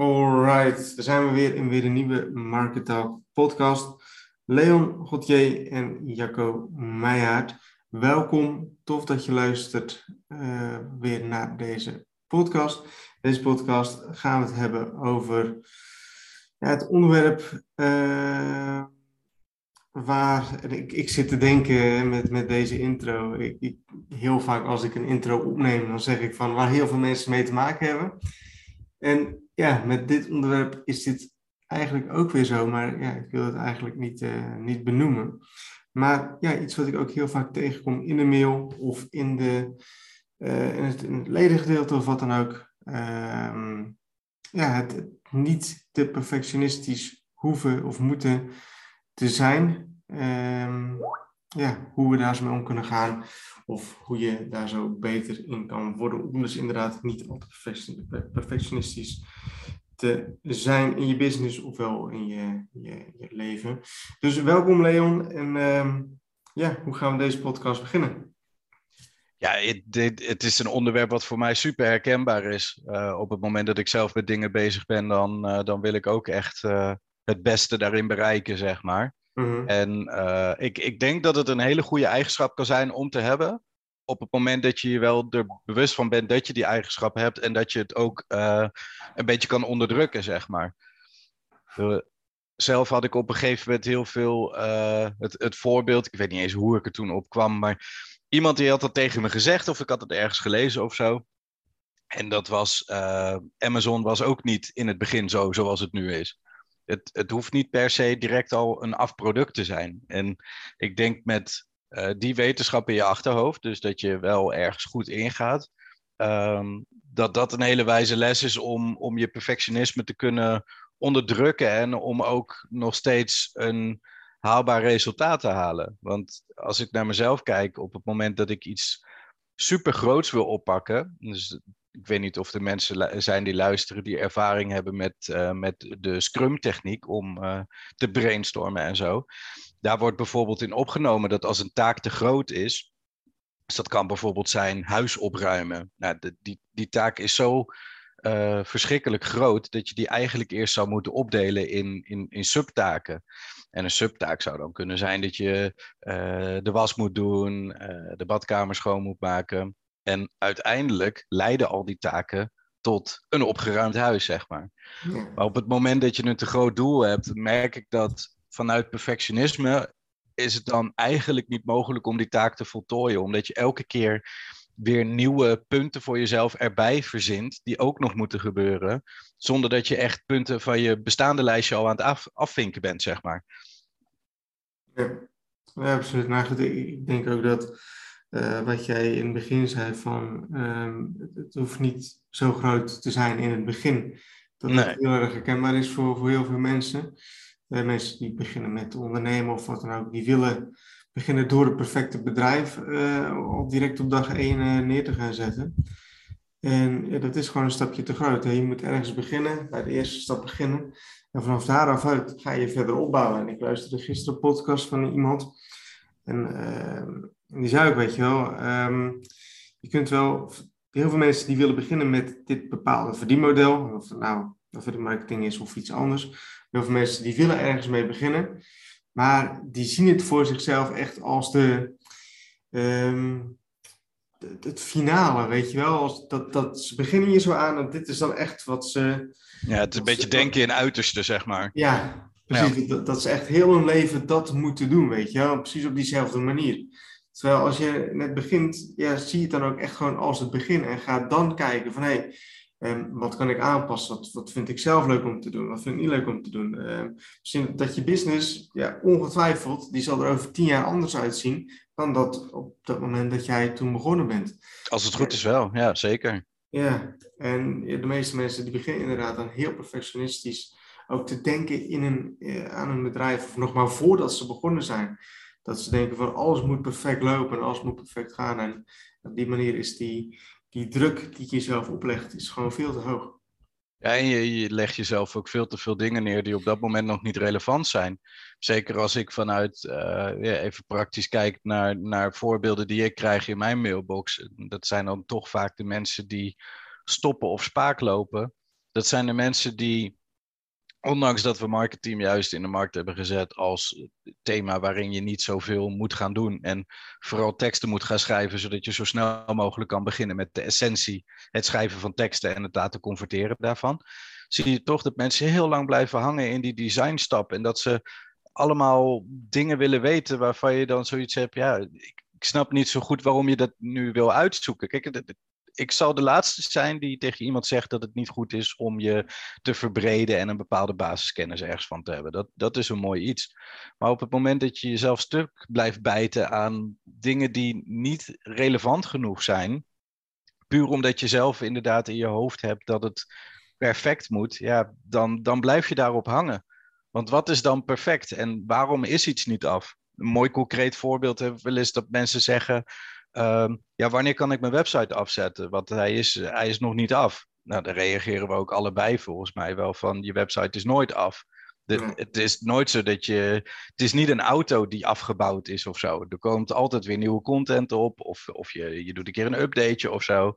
Alright, daar zijn we weer in weer een nieuwe Market Talk podcast. Leon Gauthier en Jacco Meijaard. Welkom, tof dat je luistert uh, weer naar deze podcast. Deze podcast gaan we het hebben over ja, het onderwerp uh, waar ik, ik zit te denken met, met deze intro. Ik, heel vaak als ik een intro opneem, dan zeg ik van waar heel veel mensen mee te maken hebben. En ja, met dit onderwerp is dit eigenlijk ook weer zo, maar ja, ik wil het eigenlijk niet, uh, niet benoemen. Maar ja, iets wat ik ook heel vaak tegenkom in de mail of in, de, uh, in, het, in ledengedeelte of wat dan ook. Uh, ja, het, niet te perfectionistisch hoeven of moeten te zijn. Um, ja, hoe we daar zo mee om kunnen gaan. Of hoe je daar zo beter in kan worden. Om dus inderdaad niet altijd perfectionistisch te zijn in je business ofwel in je, je, leven. Dus welkom Leon. En uh, ja, hoe gaan we deze podcast beginnen? Ja, het, het, is een onderwerp wat voor mij super herkenbaar is. Uh, op het moment dat ik zelf met dingen bezig ben, dan, uh, dan wil ik ook echt uh, het beste daarin bereiken, zeg maar. Mm-hmm. En ik, ik denk dat het een hele goede eigenschap kan zijn om te hebben op het moment dat je je wel er bewust van bent dat je die eigenschappen hebt en dat je het ook uh, een beetje kan onderdrukken, zeg maar. Uh, zelf had ik op een gegeven moment heel veel het, het voorbeeld, ik weet niet eens hoe ik er toen op kwam, maar iemand die had dat tegen me gezegd of ik had het ergens gelezen of zo. En dat was, Amazon was ook niet in het begin zo zoals het nu is. Het, het hoeft niet per se direct al een afproduct te zijn. En ik denk met uh, die wetenschap in je achterhoofd, dus dat je wel ergens goed ingaat, um, dat dat een hele wijze les is om, om je perfectionisme te kunnen onderdrukken en om ook nog steeds een haalbaar resultaat te halen. Want als ik naar mezelf kijk, op het moment dat ik iets super groots wil oppakken, dus ik weet niet of er mensen zijn die luisteren die ervaring hebben met, uh, met de Scrum-techniek om uh, te brainstormen en zo. Daar wordt bijvoorbeeld in opgenomen dat als een taak te groot is, dus dat kan bijvoorbeeld zijn huis opruimen. Nou, die, die taak is zo uh, verschrikkelijk groot dat je die eigenlijk eerst zou moeten opdelen in, in, in subtaken. En een subtaak zou dan kunnen zijn dat je de was moet doen, de badkamer schoon moet maken. En uiteindelijk leiden al die taken tot een opgeruimd huis, zeg maar. Ja. Maar op het moment dat je een te groot doel hebt, merk ik dat vanuit perfectionisme is het dan eigenlijk niet mogelijk om die taak te voltooien, omdat je elke keer weer nieuwe punten voor jezelf erbij verzint, die ook nog moeten gebeuren, zonder dat je echt punten van je bestaande lijstje al aan het af, afvinken bent, zeg maar. Ja, ja absoluut. Nou, ik denk ook dat uh, wat jij in het begin zei van um, het, het, hoeft niet zo groot te zijn in het begin. Dat nee. het heel erg herkenbaar is voor, voor heel veel mensen. Uh, mensen die beginnen met ondernemen of wat dan ook, die willen beginnen door het perfecte bedrijf uh, al direct op dag 1 neer te gaan zetten. En ja, dat is gewoon een stapje te groot. Hè? Je moet ergens beginnen, bij de eerste stap beginnen. En vanaf daaraf uit ga je verder opbouwen. En ik luisterde gisteren een podcast van iemand. En ehm, die zei ook, weet je wel, um, je kunt wel, heel veel mensen die willen beginnen met dit bepaalde verdienmodel, of het nou of marketing is of iets anders. Heel veel mensen die willen ergens mee beginnen, maar die zien het voor zichzelf echt als de, um, het, het finale, weet je wel. Als dat, dat, ze beginnen hier zo aan en dit is dan echt wat ze... Ja, het is een beetje denken in uiterste, zeg maar. Ja, precies. Dat, dat ze echt heel hun leven dat moeten doen, weet je wel. Precies op diezelfde manier. Terwijl als je net begint, ja, zie je het dan ook echt gewoon als het begin. En ga dan kijken van, hé, hey, um, wat kan ik aanpassen? Wat, wat vind ik zelf leuk om te doen? Wat vind ik niet leuk om te doen? Um, misschien dat je business, ja, ongetwijfeld, die zal er over tien jaar anders uitzien dan dat op dat moment dat jij toen begonnen bent. Als het goed is wel, ja, zeker. Ja, en de meeste mensen die beginnen inderdaad dan heel perfectionistisch ook te denken in een, eh, aan een bedrijf, of nog maar voordat ze begonnen zijn dat ze denken van alles moet perfect lopen en alles moet perfect gaan. En op die manier is die, die druk die je jezelf oplegt, is gewoon veel te hoog. Ja, en je, legt jezelf ook veel te veel dingen neer die op dat moment nog niet relevant zijn. Zeker als ik vanuit, ja, even praktisch kijk naar, naar voorbeelden die ik krijg in mijn mailbox. Dat zijn dan toch vaak de mensen die stoppen of spaak lopen. Dat zijn de mensen die, ondanks dat we marketing juist in de markt hebben gezet als thema waarin je niet zoveel moet gaan doen en vooral teksten moet gaan schrijven, zodat je zo snel mogelijk kan beginnen met de essentie, het schrijven van teksten en het laten converteren daarvan, zie je toch dat mensen heel lang blijven hangen in die designstap en dat ze allemaal dingen willen weten waarvan je dan zoiets hebt, ja, ik, ik snap niet zo goed waarom je dat nu wil uitzoeken. Kijk, ik zal de laatste zijn die tegen iemand zegt dat het niet goed is om je te verbreden en een bepaalde basiskennis ergens van te hebben. Dat, dat is een mooi iets. Maar op het moment dat je jezelf stuk blijft bijten aan dingen die niet relevant genoeg zijn, puur omdat je zelf inderdaad in je hoofd hebt dat het perfect moet, ja, dan, dan blijf je daarop hangen. Want wat is dan perfect en waarom is iets niet af? Een mooi concreet voorbeeld heb wel eens dat mensen zeggen: Ehm, ja, wanneer kan ik mijn website afzetten? Want hij is, hij is nog niet af. Nou, daar reageren we ook allebei volgens mij wel van je website is nooit af. De, Het is nooit zo dat je. Het is niet een auto die afgebouwd is of zo. Er komt altijd weer nieuwe content op. Of, of je, je doet een keer een updateje of zo.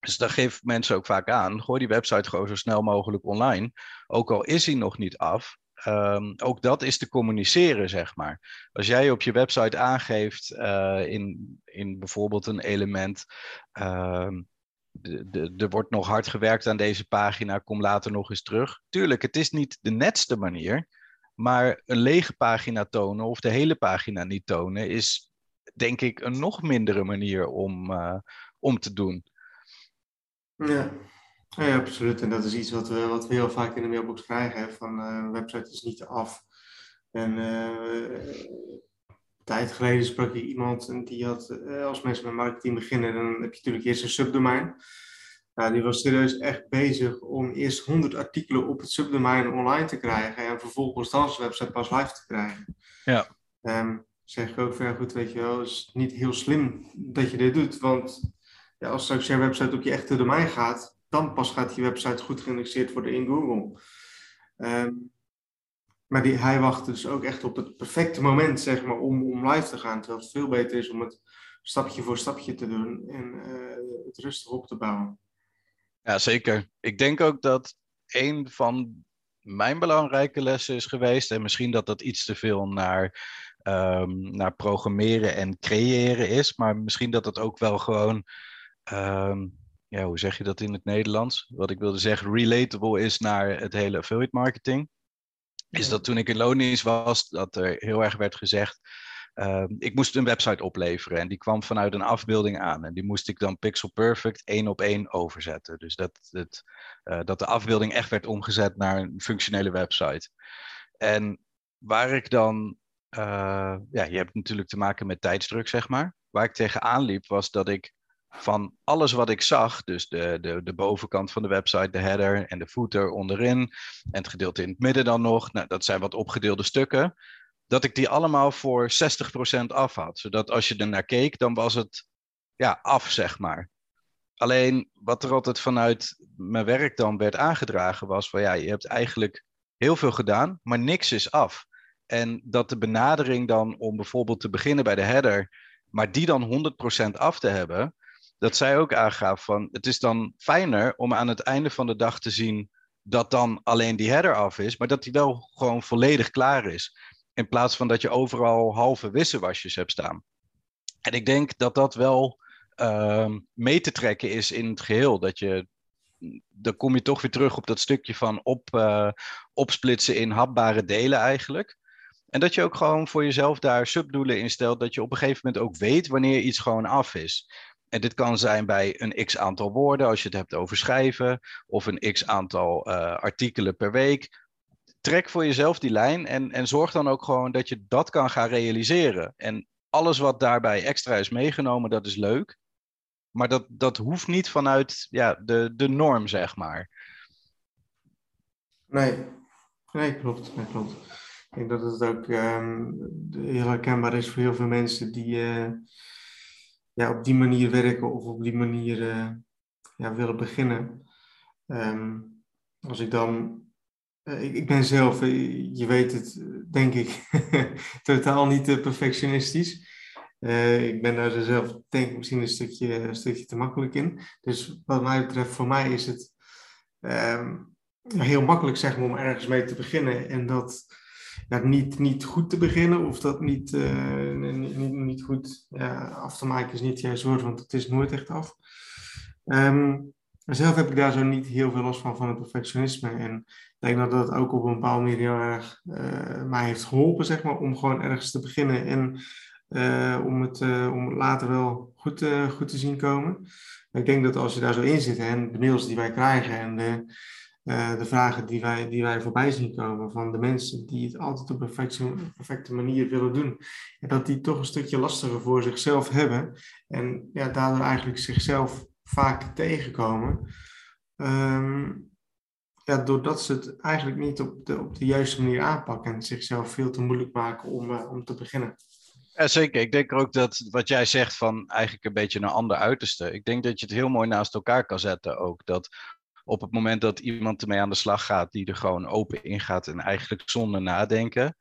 Dus dat geeft mensen ook vaak aan. Gooi die website gewoon zo snel mogelijk online. Ook al is hij nog niet af. Um, ook dat is te communiceren, zeg maar. Als jij op je website aangeeft uh, in, in bijvoorbeeld een element. Uh, er wordt nog hard gewerkt aan deze pagina, kom later nog eens terug. Tuurlijk, het is niet de netste manier, maar een lege pagina tonen of de hele pagina niet tonen is denk ik een nog mindere manier om, uh, om te doen. Ja. Ja, absoluut. En dat is iets wat we, wat we heel vaak in de mailbox krijgen. Hè, van uh, een website is niet af. En uh, een tijd geleden sprak ik iemand en die had, uh, als mensen met marketing beginnen, dan heb je natuurlijk eerst een subdomein. Nou, die was serieus echt bezig om eerst 100 artikelen op het subdomein online te krijgen en vervolgens dan zijn website pas live te krijgen. Ja. Um, zeg ik ook veel goed, weet je wel, het is niet heel slim dat je dit doet, want ja, als straks je website op je echte domein gaat, dan pas gaat je website goed geïndexeerd worden in Google. Um, maar die, hij wacht dus ook echt op het perfecte moment, zeg maar, om, om live te gaan. Terwijl het veel beter is om het stapje voor stapje te doen en uh, het rustig op te bouwen. Ja, zeker. Ik denk ook dat een van mijn belangrijke lessen is geweest, en misschien dat dat iets te veel naar, um, naar programmeren en creëren is, maar misschien dat het ook wel gewoon um, ja, hoe zeg je dat in het Nederlands? Wat ik wilde zeggen, relatable is naar het hele affiliate marketing. Is dat toen ik in Lonies was, dat er heel erg werd gezegd, uh, ik moest een website opleveren en die kwam vanuit een afbeelding aan. En die moest ik dan pixel perfect één op één overzetten. Dus dat, het, uh, dat de afbeelding echt werd omgezet naar een functionele website. En waar ik dan, uh, ja, je hebt natuurlijk te maken met tijdsdruk, zeg maar. Waar ik tegenaan liep was dat ik van alles wat ik zag, dus de, de, de bovenkant van de website, de header en de footer onderin en het gedeelte in het midden dan nog, nou, dat zijn wat opgedeelde stukken, dat ik die allemaal voor 60% af had. Zodat als je er naar keek, dan was het ja, af, zeg maar. Alleen wat er altijd vanuit mijn werk dan werd aangedragen was van ja, je hebt eigenlijk heel veel gedaan, maar niks is af. En dat de benadering dan om bijvoorbeeld te beginnen bij de header, maar die dan 100% af te hebben, dat zij ook aangaf van het is dan fijner om aan het einde van de dag te zien dat dan alleen die header af is, maar dat die wel gewoon volledig klaar is. In plaats van dat je overal halve wisselwasjes hebt staan. En ik denk dat dat wel uh, mee te trekken is in het geheel. Dat je, dan kom je toch weer terug op dat stukje van op, uh, opsplitsen in hapbare delen eigenlijk. En dat je ook gewoon voor jezelf daar subdoelen in stelt. Dat je op een gegeven moment ook weet wanneer iets gewoon af is. En dit kan zijn bij een x aantal woorden, als je het hebt over schrijven, of een x aantal uh, artikelen per week. Trek voor jezelf die lijn en, en zorg dan ook gewoon dat je dat kan gaan realiseren. En alles wat daarbij extra is meegenomen, dat is leuk. Maar dat, dat hoeft niet vanuit ja, de, de norm, zeg maar. Nee, nee klopt. Nee, klopt. Ik denk dat het ook um, heel herkenbaar is voor heel veel mensen die. Uh ja, op die manier werken of op die manier uh, ja, willen beginnen. Um, als ik dan. Uh, ik, ik, ben zelf, uh, je weet het, denk ik, totaal niet perfectionistisch. ik ben daar zelf, denk ik, misschien een stukje, stukje te makkelijk in. Dus wat mij betreft, voor mij is het ehm, heel makkelijk zeg maar, om ergens mee te beginnen en dat ja, niet, niet goed te beginnen of dat niet, uh, niet, niet, niet, goed ja, af te maken is niet woord, want het is nooit echt af. Um, zelf heb ik daar zo niet heel veel last van, van het perfectionisme. En ik denk dat dat ook op een bepaalde manier heel erg uh, mij heeft geholpen, zeg maar, om gewoon ergens te beginnen en uh, om, het, om het later wel goed, goed te zien komen. Ik denk dat als je daar zo in zit en de mails die wij krijgen en de, de vragen die wij, die wij voorbij zien komen van de mensen die het altijd op een perfecte, manier willen doen, en dat die toch een stukje lastiger voor zichzelf hebben en ja, daardoor eigenlijk zichzelf vaak tegenkomen. Um, ja, doordat ze het eigenlijk niet op de, op de juiste manier aanpakken en zichzelf veel te moeilijk maken om, uh, om te beginnen. Ja, zeker. Ik denk ook dat wat jij zegt van eigenlijk een beetje een ander uiterste. Ik denk dat je het heel mooi naast elkaar kan zetten ook. Dat op het moment dat iemand ermee aan de slag gaat, die er gewoon open in gaat en eigenlijk zonder nadenken,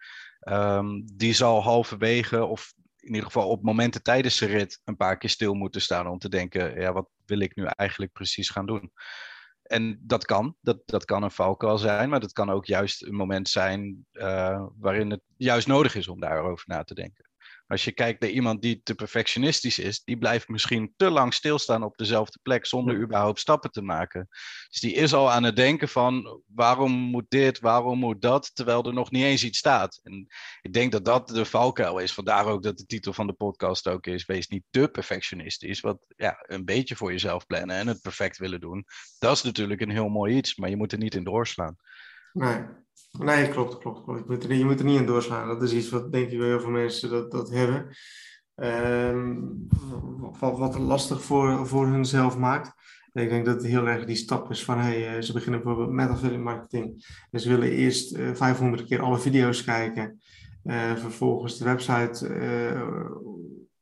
um, die zal halverwege of in ieder geval op momenten tijdens de rit een paar keer stil moeten staan om te denken, ja, wat wil ik nu eigenlijk precies gaan doen? En dat kan, dat, dat kan een valkuil zijn, maar dat kan ook juist een moment zijn uh, waarin het juist nodig is om daarover na te denken. Als je kijkt naar iemand die te perfectionistisch is, die blijft misschien te lang stilstaan op dezelfde plek zonder überhaupt stappen te maken. Dus die is al aan het denken van waarom moet dit, waarom moet dat, terwijl er nog niet eens iets staat. En ik denk dat dat de valkuil is. Vandaar ook dat de titel van de podcast ook is: wees niet te perfectionistisch. Wat ja, een beetje voor jezelf plannen en het perfect willen doen. Dat is natuurlijk een heel mooi iets, maar je moet er niet in doorslaan. Nee, Nee, klopt, klopt. klopt. Je, moet er, je moet er niet in doorslaan. Dat is iets wat denk ik wel heel veel mensen dat, dat hebben. Um, wat, wat lastig voor, voor hunzelf maakt. Ik denk dat het heel erg die stap is van hey, eh, ze beginnen bijvoorbeeld met affiliate marketing. Ze willen eerst uh, eh, 500 keer alle video's kijken. Uh, vervolgens de website,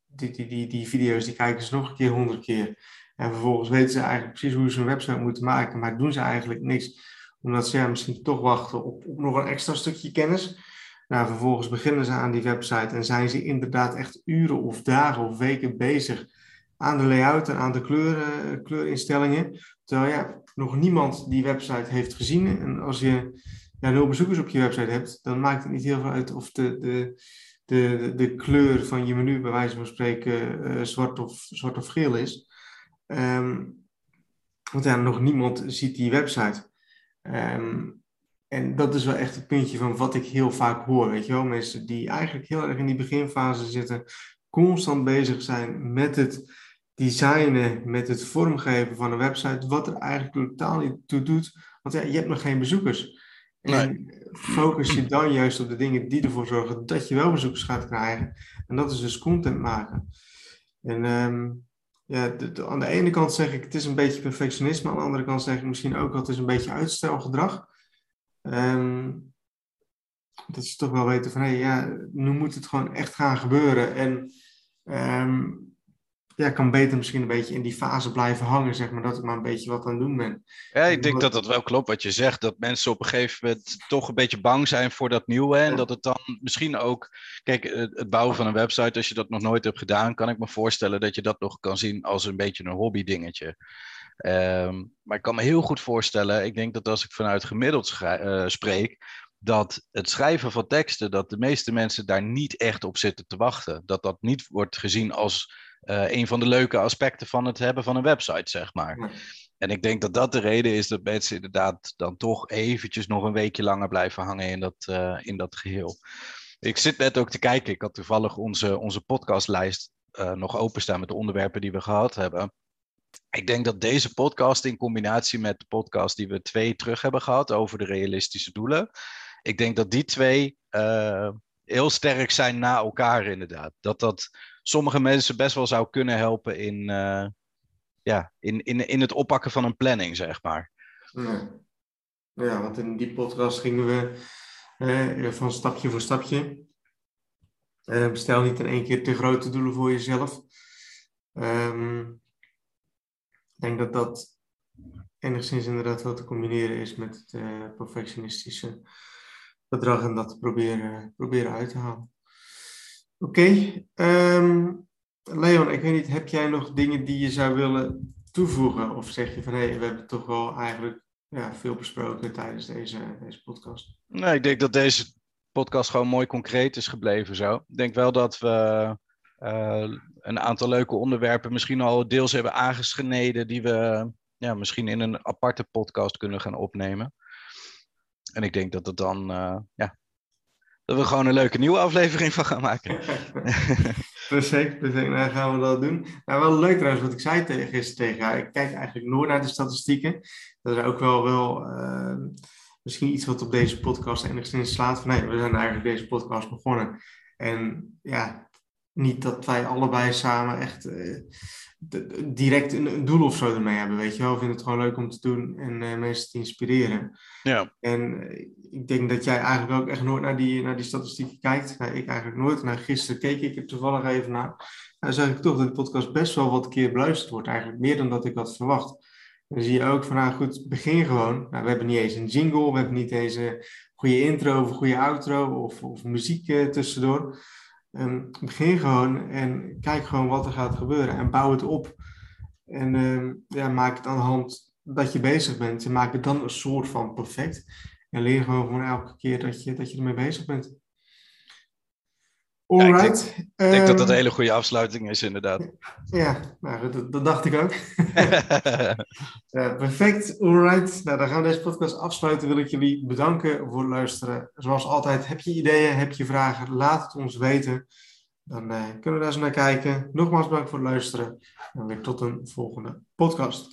die, die, die, die video's, die kijken ze nog een keer 100 keer. En vervolgens weten ze eigenlijk precies hoe ze een website moeten maken, maar doen ze eigenlijk niks omdat ze misschien toch wachten op, nog een extra stukje kennis. Nou, vervolgens beginnen ze aan die website en zijn ze inderdaad echt uren of dagen of weken bezig aan de layout en aan de kleuren, kleurinstellingen. Terwijl ja, nog niemand die website heeft gezien. En als je nul bezoekers op je website hebt, dan maakt het niet heel veel uit of de, de, de, de kleur van je menu, bij wijze van spreken, uh, zwart, of, zwart of geel is. Um, want ja, nog niemand ziet die website. Um, en dat is wel echt het puntje van wat ik heel vaak hoor. Weet je wel? Mensen die eigenlijk heel erg in die beginfase zitten, constant bezig zijn met het designen, met het vormgeven van een website, wat er eigenlijk totaal niet toe doet. Want ja, je hebt nog geen bezoekers. En focus je dan juist op de dingen die ervoor zorgen dat je wel bezoekers gaat krijgen. En dat is dus content maken. En um, ja, aan de ene kant zeg ik het is een beetje perfectionisme, aan de andere kant zeg ik misschien ook dat het is een beetje uitstelgedrag. Um, dat ze toch wel weten van hé, hey, ja, nu moet het gewoon echt gaan gebeuren. En um, ja, kan beter misschien een beetje in die fase blijven hangen, zeg maar, dat ik maar een beetje wat aan het doen ben. Ja, ik denk dat dat wel klopt wat je zegt, dat mensen op een gegeven moment toch een beetje bang zijn voor dat nieuwe en dat het dan misschien ook, kijk, het bouwen van een website, als je dat nog nooit hebt gedaan, kan ik me voorstellen dat je dat nog kan zien als een beetje een hobby dingetje. Um, maar ik kan me heel goed voorstellen, ik denk dat als ik vanuit gemiddeld uh, spreek, dat het schrijven van teksten, dat de meeste mensen daar niet echt op zitten te wachten. Dat dat niet wordt gezien als uh, een van de leuke aspecten van het hebben van een website, zeg maar. En ik denk dat dat de reden is dat mensen inderdaad dan toch eventjes nog een weekje langer blijven hangen in dat, uh, in dat geheel. Ik zit net ook te kijken, ik had toevallig onze, onze podcastlijst uh, nog openstaan met de onderwerpen die we gehad hebben. Ik denk dat deze podcast in combinatie met de podcast die we twee terug hebben gehad over de realistische doelen, ik denk dat die twee heel sterk zijn na elkaar inderdaad. Dat dat sommige mensen best wel zou kunnen helpen in, uh, ja, in, in, in het oppakken van een planning, zeg maar. Ja, ja want in die podcast gingen we uh, van stapje voor stapje. Uh, bestel niet in één keer te grote doelen voor jezelf. Um, ik denk dat dat enigszins inderdaad wel te combineren is met het perfectionistische gedrag en dat proberen, proberen uit te halen. Oké. Ehm, Leon, ik weet niet, heb jij nog dingen die je zou willen toevoegen? Of zeg je van hé, hey, we hebben toch wel eigenlijk ja, veel besproken tijdens deze, deze podcast? Nee, ik denk dat deze podcast gewoon mooi concreet is gebleven zo. Ik denk wel dat we een aantal leuke onderwerpen misschien al deels hebben aangesneden die we ja, misschien in een aparte podcast kunnen gaan opnemen. En ik denk dat het dan, ja, dat we gewoon een leuke nieuwe aflevering van gaan maken. perfect, perfect. Nou, gaan we dat doen. Nou, wel leuk trouwens wat ik zei tegen, gisteren tegen haar. Ik kijk eigenlijk nooit naar de statistieken. Dat is ook wel, wel uh, misschien iets wat op deze podcast enigszins slaat. Van, nee, we zijn eigenlijk deze podcast begonnen. En ja, niet dat wij allebei samen echt uh, direct een, doel of zo ermee hebben, weet je wel. We vinden het gewoon leuk om te doen en uh, mensen te inspireren. Ja. En eh, ik denk dat jij eigenlijk ook echt nooit naar die, naar die statistieken kijkt. Nou, ik eigenlijk nooit. Nou, gisteren keek ik er toevallig even naar. Nou, zag ik toch dat de podcast best wel wat keer beluisterd wordt. Eigenlijk meer dan dat ik had verwacht. dan zie je ook van, nou goed, begin gewoon. Nou, we hebben niet eens een jingle, we hebben niet eens een goede intro of een goede outro of, of muziek tussendoor. Um, begin gewoon en kijk gewoon wat er gaat gebeuren en bouw het op. En um, ja, maak het aan de hand dat je bezig bent. En maak het dan een soort van perfect. En leer gewoon, gewoon elke keer dat je, dat je ermee bezig bent. Alright. ik, denk, denk, dat dat een ehm, hele goede afsluiting is, inderdaad. Ja, nou, dat, dat dacht ik ook. ja, perfect. Alright. Nou, dan gaan we deze podcast afsluiten. Wil ik jullie bedanken voor het luisteren. Zoals altijd, heb je ideeën, heb je vragen, laat het ons weten. Dan uh, kunnen we daar eens naar kijken. Nogmaals bedankt voor het luisteren. En weer tot een volgende podcast.